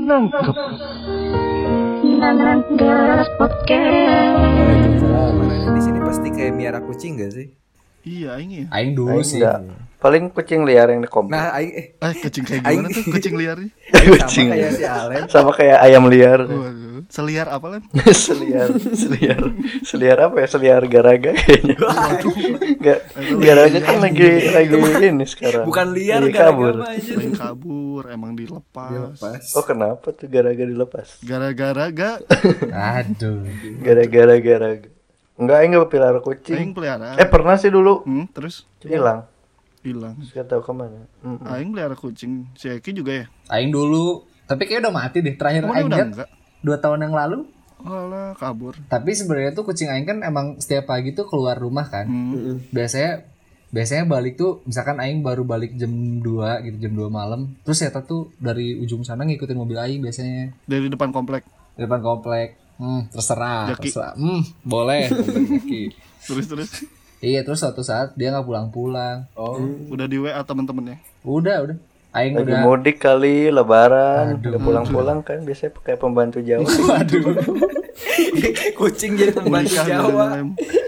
Nangkep. Nangkep podcast. Di sini pasti kayak miara kucing gak sih? Iya, aing ya. Aing dulu Aing sih. enggak. Paling kucing liar yang di komplek. Nah, aing eh Eh, kucing kayak Aing- gimana tuh kucing liarnya? kucing sama kayak si Alen. sama kayak ayam liar. Waduh, seliar apa lan? seliar, seliar, seliar apa ya? Seliar garaga kayaknya. Enggak, garaga kan lagi lagi ini sekarang. Bukan liar Lagi gara-gara kabur. apa aja. Main kabur, emang dilepas. Dilepas. Oh kenapa tuh garaga dilepas? Gara-gara gak Aduh. Gara-gara garaga. Enggak, enggak pelihara aing kucing. pelihara. Eh pernah sih dulu Hmm, terus hilang. hilang. Gak tahu ke mana. Mm-mm. Aing pelihara kucing. Si Eki juga ya? Aing dulu. Tapi kayak udah mati deh. Terakhir Aing udah lihat enggak? dua tahun yang lalu. Alah, kabur. Tapi sebenarnya tuh kucing Aing kan emang setiap pagi tuh keluar rumah kan. Hmm. Biasanya biasanya balik tuh misalkan Aing baru balik jam 2 gitu jam 2 malam. Terus Eta tuh dari ujung sana ngikutin mobil Aing biasanya Dari depan komplek. depan komplek. Hmm, terserah, Jaki. terserah. Hmm, boleh. Terus terus. iya, terus suatu saat dia nggak pulang-pulang. Oh, Udah di WA temen-temennya. Udah, udah. Aing Lagi udah mudik kali, lebaran, udah pulang-pulang kan biasanya pakai pembantu Jawa. kucing jadi pembantu Menikah Jawa.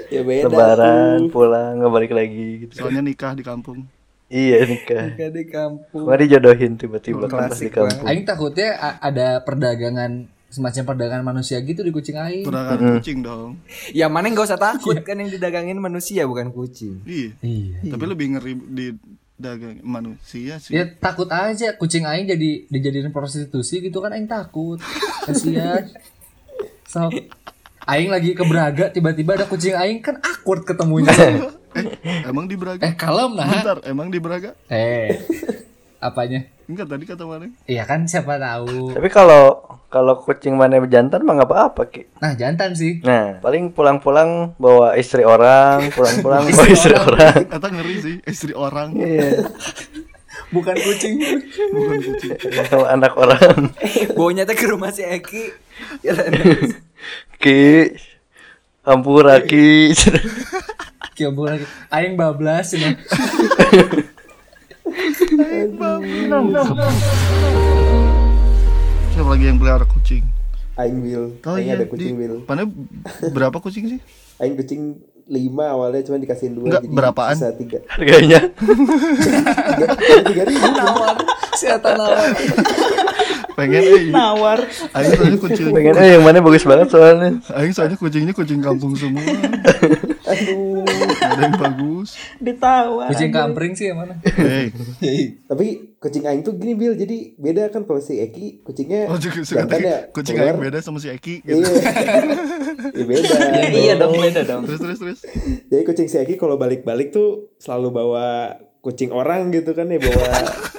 Ya beda. lebaran, pulang, nggak balik lagi gitu. Soalnya nikah di kampung. Iya nikah. Nikah di kampung. Kemarin dijodohin tiba-tiba kan di kampung. Aing takutnya ada perdagangan semacam perdagangan manusia gitu di kucing Aing. Perangan kucing dong. Ya mana nggak usah takut kan yang didagangin manusia bukan kucing. Iya. Iya. Tapi lebih ngeri di dagang manusia sih. Ya takut aja kucing Aing jadi dijadiin prostitusi gitu kan Aing takut. Kasihan. So, Aing lagi ke Braga tiba-tiba ada kucing Aing kan awkward ketemunya. Emang di Braga? eh kalem nah. Bentar, emang di Braga? Eh. Apanya? Enggak tadi kata mana? Iya kan siapa tahu. Tapi kalau kalau kucing mana jantan mah nggak apa-apa ki. Nah jantan sih. Nah paling pulang-pulang bawa istri orang, pulang-pulang bawa istri orang. Kata ngeri sih, istri orang. Iya, Bukan kucing. Bukan kucing. sama anak orang. Baunya teh ke rumah si Eki. Ya, Ki, hampura ki. Kiambu lagi. Aing bablas ini. Siapa lagi yang pelihara kucing? Aing Will. Oh Aing iya, ada kucing di, Will. Mana berapa kucing sih? Aing kucing lima awalnya cuma dikasihin dua Enggak, jadi berapaan? sisa tiga. Harganya tiga ribu. Nawar. Siapa nawar? Pengen eh. Nawar. Aing soalnya kucing. pengen eh yang mana bagus banget soalnya. Aing soalnya kucingnya kucing kampung semua. Aduh. Ada yang bagus. Kucing kampring sih yang mana? Hei. Tapi kucing Aing tuh gini Bill, jadi beda kan kalau si Eki kucingnya Oh, juga suka ya. kucing keluar. Aing beda sama si Eki gitu. Iya. Iya, beda. iya dong beda dong. Terus terus terus. Jadi kucing si Eki kalau balik-balik tuh selalu bawa kucing orang gitu kan ya bawa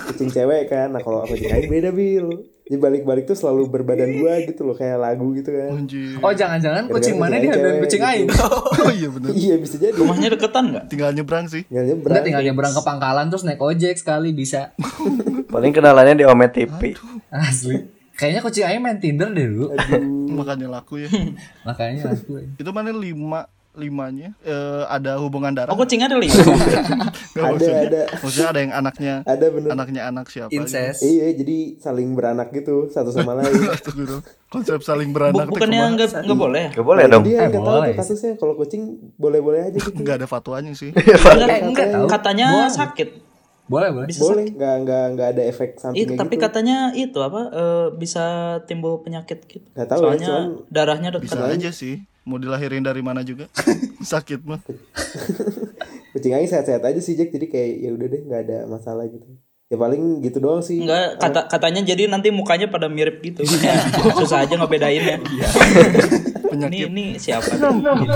kucing cewek kan. Nah kalau kucing Aing beda Bill. Jadi balik-balik tuh selalu berbadan dua gitu loh kayak lagu gitu kan. Anjir. Oh jangan-jangan kucing mana kucing dihaduin cewek kucing gitu. Aing? Oh iya bener. Iya bisa jadi. Rumahnya deketan nggak? Tinggal nyebrang sih. Tinggal nyebrang. Enggak tinggal nyebrang ke pangkalan terus naik ojek sekali bisa. Paling kenalannya di Omet TV. Asli. Kayaknya kucing Aing main Tinder deh dulu. Makanya laku ya. Makanya aku. Itu mana lima limanya eh, ada hubungan darah. Oh kucingnya ada lima. Nggak, Ada, maksudnya, ada. maksudnya ada yang anaknya Ada bener. anaknya anak siapa? gitu. Incest. Iya, jadi saling beranak gitu satu sama lain. Gitu, gitu. Konsep saling beranak. bukannya nggak nggak boleh? Gak boleh Nah, dong. Dia Eh, nggak tahu boleh tuh kasusnya. Kalau kucing boleh-boleh aja gitu. Nggak ada fatwanya sih. Enggak, enggak. tahu. Katanya Boleh. sakit. Boleh boleh. Bisa boleh, nggak nggak nggak ada efek Itu sampingnya tapi gitu. katanya itu apa eh, bisa timbul penyakit gitu. Nggak tahu ya, Soalnya cuman- darahnya dekat. Bisa aja sih. Mau dilahirin dari mana juga. Sakit mah. kucing aing sehat-sehat aja sih Jack. Jadi kayak ya udah deh nggak ada masalah gitu. Ya paling gitu doang sih. Enggak, kata katanya jadi nanti mukanya pada mirip gitu. Susah aja ngebedainnya. ini Penyakit. ini siapa? Gitu.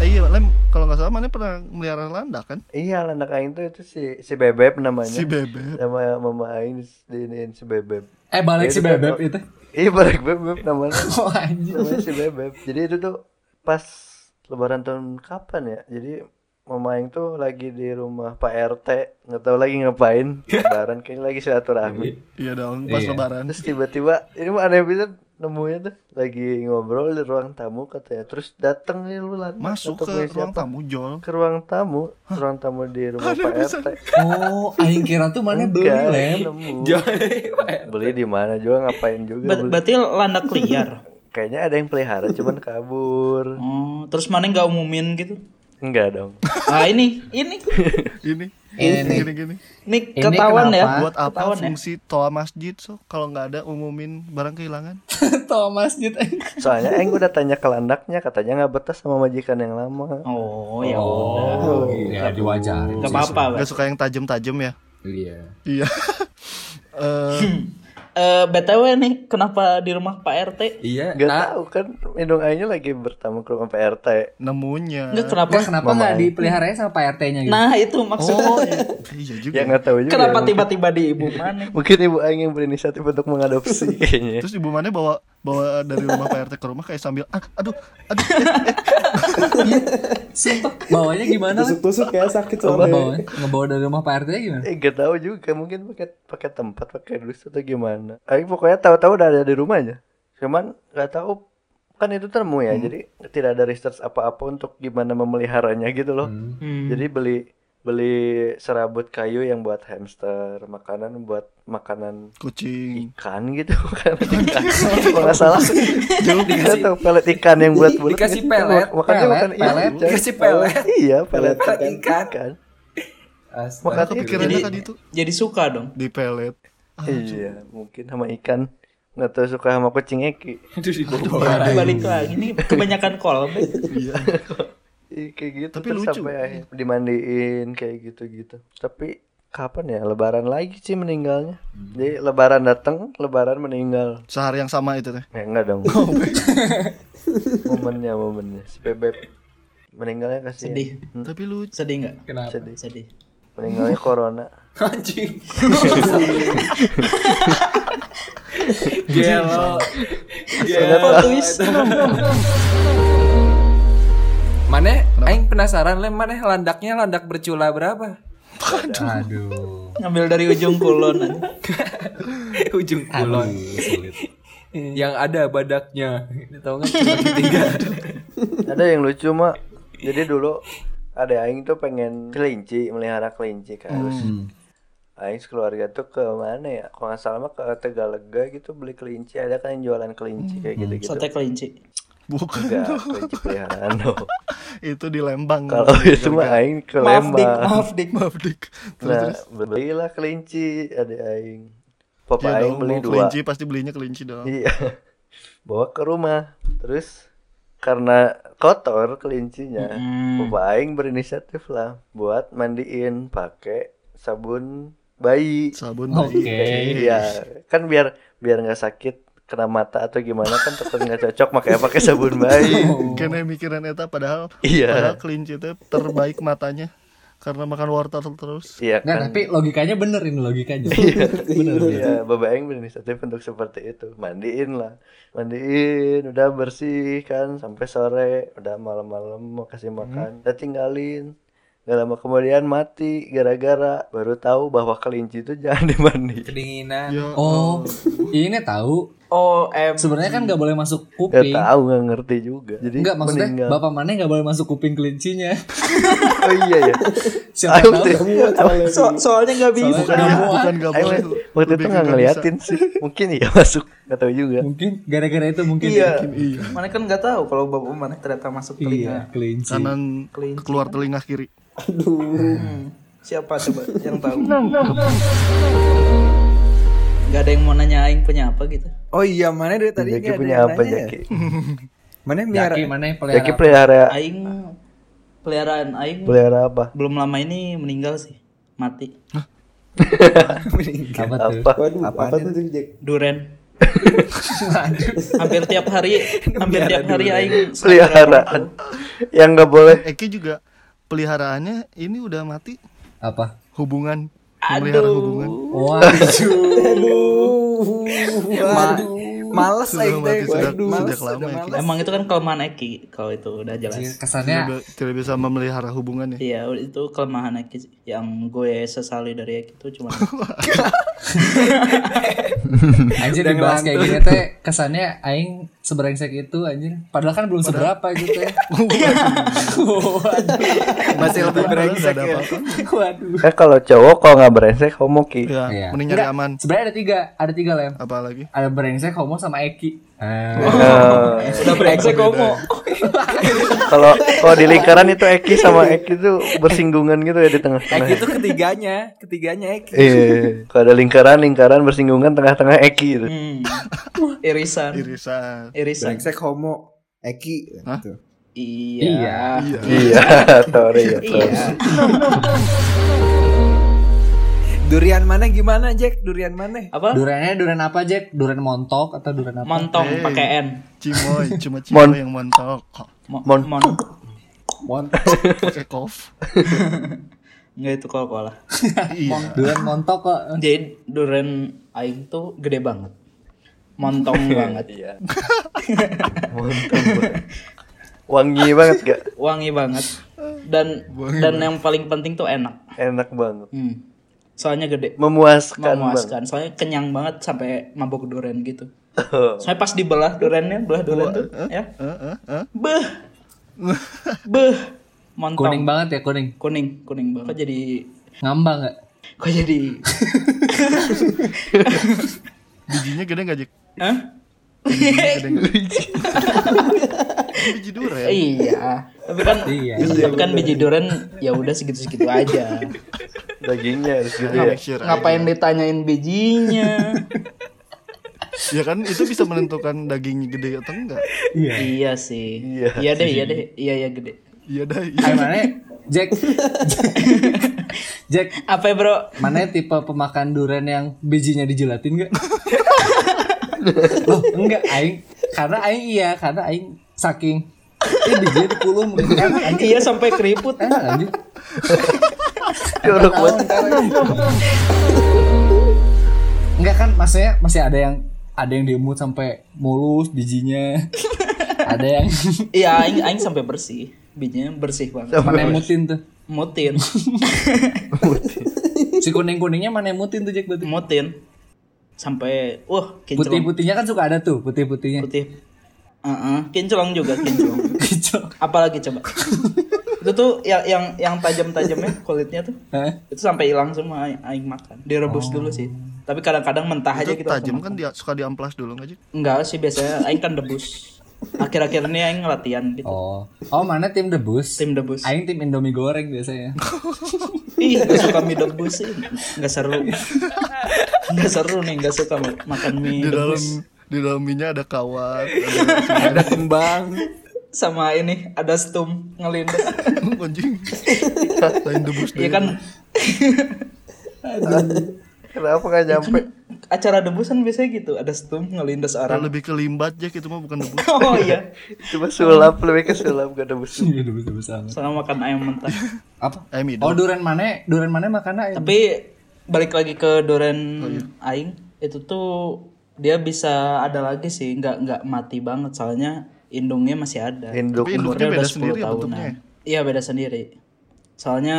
Eh, iya, Lem, kalau nggak salah mana pernah melihara landak kan? Iya, anak Aing tuh itu si si Bebeb namanya. Si Bebeb. Sama mama Aing diinin si Bebeb. Eh balik si Ya, itu kan- bebek itu. Iya balik Bebeb namanya. Oh anjir. namanya si Bebeb. Jadi itu tuh pas lebaran tahun kapan ya? Jadi Mama Aing tuh lagi di rumah Pak RT, nggak tahu lagi ngapain. Lebaran kayaknya lagi silaturahmi. Iya dong, pas Iya. lebaran. Terus tiba-tiba ini mah aneh bisa nemunya tuh lagi ngobrol di ruang tamu katanya terus dateng nih lu lan Masuk ke ruang siapa? tamu Jol. ke ruang tamu ruang tamu di rumah Pak RT Oh, aing kira tuh mana beli lem. nemu beli di mana juga ngapain juga Ber- beli. berarti landak liar. kayaknya ada yang pelihara cuman kabur Oh, terus mana nggak umumin gitu? enggak dong Ah ini, ini, Ini. Ini. Gini gini. ini Ini ketahuan ya. Buat apa Ketahuan ya? fungsi toa masjid so kalau nggak ada umumin barang kehilangan? Tahu masjid. soalnya Eng udah tanya ke landaknya katanya nggak betah sama majikan yang lama Oh ya udah. Oh, ya diwajarin. Gak apa-apa. Bang. Gak suka yang tajam-tajam ya? Iya. Iya. Eh, Eh btw nih, kenapa di rumah Pak RT? Iya. Gak Nah, tahu kan Indung lagi bertamu ke rumah Pak RT nemunya. Enggak kenapa? Enggak kenapa nggak dipeliharanya sama Pak RT-nya gitu? Nah itu maksudnya. Iya juga. Ya nggak tahu juga Kenapa mungkin- tiba-tiba di ibu mana? Mungkin ibu Aing yang berinisiatif untuk mengadopsi kayaknya Terus ibu mana bawa bawa dari rumah Pak RT ke rumah kayak sambil "Ah, aduh aduh Sumpah, bawanya gimana? Lem? Tusuk-tusuk kayak sakit soalnya. bawa, ngebawa dari rumah Pak RT gimana? Eh gak tahu juga mungkin pakai pakai tempat pakai dus atau gimana. Aing pokoknya tahu-tahu udah ada di rumahnya. Cuman nggak tahu kan itu termu ya. Jadi tidak ada research apa-apa untuk gimana memeliharanya gitu loh. Hmm. Jadi beli beli serabut kayu yang buat hamster, makanan buat makanan kucing. ikan gitu kan ikan. Kalau nggak salah dikasih tahu pelet ikan yang buat bulat Dikasih pelet, makanya pelet, makan pelet, ikan. dikasih pelet. iya pelet Pelet ikan, ikan. Makan Makanya ikan. kepikirannya Jadi, tadi tuh jadi suka dong. di pelet. Iya, mungkin sama ikan. Nggak tahu suka sama kucing eki. Balik lagi nih kebanyakan callback. Ih, kayak gitu Tapi terus lucu. sampai akhir dimandiin kayak gitu-gitu. Tapi kapan ya lebaran lagi sih meninggalnya? Jadi lebaran datang, lebaran meninggal. Sehari yang sama itu teh. Ya enggak dong. momennya momennya si bebek meninggalnya kasih Sedih. Tapi lucu. Sedih nggak? Kenapa? sedih Sedih. meninggalnya corona Anjing. Gelo. Gelo. Mana? Aing penasaran lem mana landaknya landak bercula berapa? Aduh. Ngambil dari ujung kulon. Ujung kulon. sulit. Yang ada badaknya. Ini tahu nggak? Tiga. ada yang lucu mak jadi dulu ada aing tuh pengen kelinci melihara kelinci kan terus aing sekeluarga tuh ke mana ya kalau nggak salah mah ke Tegalega gitu beli kelinci ada kan yang jualan kelinci kayak gitu gitu Sate kelinci. Bukan. enggak kelinci peliharaan dong itu di Lembang. kalau itu mah aing ke Maaf dik, Lembang maaf dik. Maaf dik. nah belilah kelinci ada aing papa Iya aing dong, beli mau dua kelinci pasti belinya kelinci dong. Iya. Bawa ke rumah. Terus karena kotor kelincinya, Bapak aing berinisiatif lah buat mandiin pakai sabun bayi. Sabun Oke. bayi. Iya, kan biar biar nggak sakit kena mata atau gimana kan tetap nggak cocok makanya pakai sabun bayi. Kena mikiran eta padahal Iya. padahal kelinci itu terbaik matanya karena makan wortel terus. Iya Nggak, kan. tapi logikanya bener ini logikanya. Iya, Bapak Aing berinisiatif untuk seperti itu. Mandiin lah. Mandiin, udah bersih kan sampai sore, udah malam-malam mau kasih makan. Udah tinggalin. Gak lama kemudian mati gara-gara baru tahu bahwa kelinci itu jangan dimandi. Kedinginan. Ya, Oh, ini tahu. Oh, em. Sebenarnya kan nggak boleh masuk Gak kuping. tahu nggak ngerti juga. Jadi Enggak maksudnya meninggal. bapak mana nggak boleh masuk kuping kelincinya. Oh iya ya. Siapa Ayo, tahu? Teh. So- soalnya nggak bisa. Soalnya bukan nggak ya, muat. bukan nggak Aing boleh. waktu itu nggak nggak ngeliatin sih. Mungkin iya masuk. Gak tahu juga. Mungkin gara-gara itu mungkin. Iya. Iya. Mana kan nggak tahu kalau bapak mana ternyata masuk Iya, telinga. kelinci. Kanan Kelinci. keluar telinga kiri. Hmm. Siapa coba yang tahu? Gak ada yang mau nanya Aing punya apa gitu. Oh iya, mana dari tadi Jaki punya yang apa? Jaki? Mana miara? Jaki mana yang Jaki pelihara? pelihara Aing peliharaan Aing pelihara apa? belum lama ini meninggal sih. Mati. Apa tuh? Apa? Waduh, apa, tuh tuh Jack? Duren. hampir tiap hari hampir tiap hari Aing Peliharaan. Yang nggak boleh. Eki juga peliharaannya ini udah mati Apa? hubungan memelihara hubungan. Waduh. Waduh. Males Sudah aing teh. males, lama udah ya, males. Emang itu kan kelemahan Eki kalau itu udah jelas. Kesannya tidak, tidak bisa memelihara hubungan ya Iya, itu kelemahan Eki yang gue sesali dari Eki itu cuma anjir Udah dibahas kayak gini teh kesannya aing sebrengsek itu anjir. Padahal kan belum seberapa gitu ya. Masih lebih brengsek ada ya. Waduh. Eh kalau cowok kalau nggak brengsek homo ki. ya Iya. mending nyari aman Sebenarnya ada tiga, ada tiga lem. apa lagi Ada brengsek, homo sama Eki. Ah. Eh, udah homo. Kalau kalau di lingkaran itu Eki sama Eki tuh bersinggungan gitu ya di tengah-tengah. Eki itu ketiganya, ketiganya Eki. Iya, kalau ada lingkaran, lingkaran bersinggungan tengah-tengah Eki gitu. Hmm. Irisan. irisan Irisan. Brengsek homo Eki gitu. Iya. Iya, sorry ya. sorry. Iya. Durian mana gimana Jack? Durian mana? Apa? Duriannya durian apa, Jack? Durian montok atau durian apa? Montong Eh. pakai N. cimoy cuma Mon. cimoy yang montok Mo- Mon. mon. pakai kof Enggak itu Coca-Cola. iya Durian montok kok. Jadi durian aing tuh gede banget. Montong banget. Iya. Banget. Wangi banget gak? Wangi banget. Dan dan yang paling penting tuh enak. Enak banget. Hmm. Soalnya gede. Memuaskan. Memuaskan. Soalnya kenyang banget sampai mabuk durian gitu. Oh. Soalnya pas dibelah duriannya, belah durian tuh, ya. Eh, eh, eh. Beh. Beh. Montong. Kuning banget ya, kuning. Kuning, kuning banget. Kok jadi Ngambang nggak? kok jadi bijinya gede gak Jack? Hah? Biji durian iya. Tapi kan Iya. tapi kan biji durian ya udah segitu-segitu aja. Dagingnya harus gitu ya. Sure Ngapain ditanyain bijinya? ya kan itu bisa menentukan dagingnya gede atau enggak iya sih. Iya Iya deh, iya deh. Iya ya gede. iya dah iya. Ayo mana? Jack. Jack, Apa ya, Bro? mana tipe pemakan durian yang bijinya dijelatin nggak? Loh, enggak aing. Karena aing iya, karena aing saking eh bijinya dikulum anjing. Iya sampai keriput. Enak anjing. Jorok banget. Enggak kan maksudnya masih ada yang ada yang diemut sampai mulus bijinya. ada yang Iya, aing aing sampai bersih. Bijinya bersih banget. mana yang mutin tuh. Mutin. Si kuning-kuningnya mana yang mutin tuh Jack berarti? Mutin. Sampai wah, kinclong. Putih-putihnya kan suka ada tuh, putih-putihnya. Putih. Heeh, kinclong juga, kinclong. Apalagi coba? itu tuh yang yang yang tajam-tajamnya kulitnya tuh. Hah? Itu sampai hilang semua aing, aing makan. Direbus dulu sih. Tapi kadang-kadang mentah aja itu gitu. tajam kan dia suka diamplas dulu nggak Jack? Enggak sih biasanya aing kan debus. Akhir-akhir ini aing latihan gitu. Oh. Oh, mana tim debus? Tim debus. Aing tim Indomie goreng biasanya. Ih, gak suka mie debus sih. Gak seru. Gak seru nih, gak suka ma- makan mie di dalam debus. di dalam minyak ada kawat Ada kembang. Sama ini ada stum ngelindes. ada anjing lain debus Iya kan Kenapa gak nyampe? acara debusan biasanya gitu, ada stum ngelindes Nah, orang. lebih ke limbat Jack itu mah bukan debus Oh iya, Cuma sulap lebih ke sulap gak ada bus. Iya, debus-debus sama. sama makan ayam mentah. Apa? ayam Oh, hidup durian mana? Durian mana makannya? Tapi balik lagi ke Doren Aing, itu tuh dia bisa ada lagi sih, nggak nggak mati banget soalnya indungnya masih ada. Induk. Tapi induknya Umurnya beda udah 10 sendiri ya tahunan. bentuknya Iya beda sendiri. Soalnya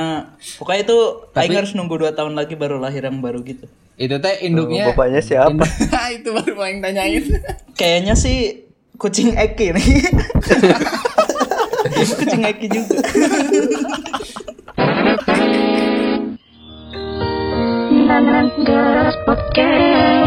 pokoknya itu Aing harus nunggu 2 tahun lagi baru lahir yang baru gitu. Itu teh induknya. Bapaknya siapa? Itu baru mau yang tanyain. Kayaknya sih kucing Eki nih. kucing Eki juga. Kanan Podcast.